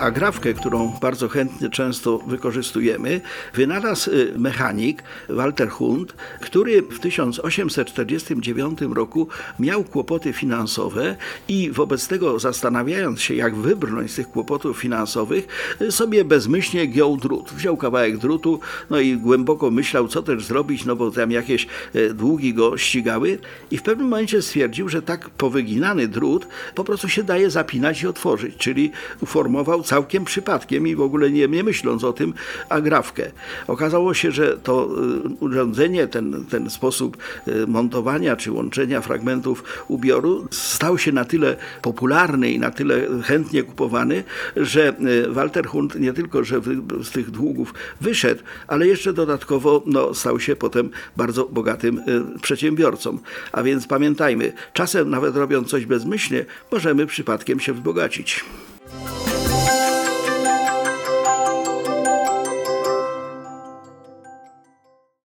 Agrafkę, którą bardzo chętnie często wykorzystujemy, wynalazł y, mechanik Walter Hund, który w 1849 roku miał kłopoty finansowe i wobec tego zastanawiając się, jak wybrnąć z tych kłopotów finansowych, y, sobie bezmyślnie giął drut. Wziął kawałek drutu, no i głęboko myślał, co też zrobić, no bo tam jakieś y, długi go ścigały i w pewnym momencie stwierdził, że tak powyginany drut po prostu się daje zapinać i otworzyć, czyli uformował całkiem przypadkiem i w ogóle nie, nie myśląc o tym, agrafkę. Okazało się, że to y, urządzenie, ten, ten sposób y, montowania czy łączenia fragmentów ubioru stał się na tyle popularny i na tyle chętnie kupowany, że y, Walter Hund nie tylko, że z tych długów wyszedł, ale jeszcze dodatkowo no, stał się potem bardzo bogatym przedsiębiorcą. A więc pamiętajmy, czasem nawet robiąc coś bezmyślnie, możemy przypadkiem się wzbogacić.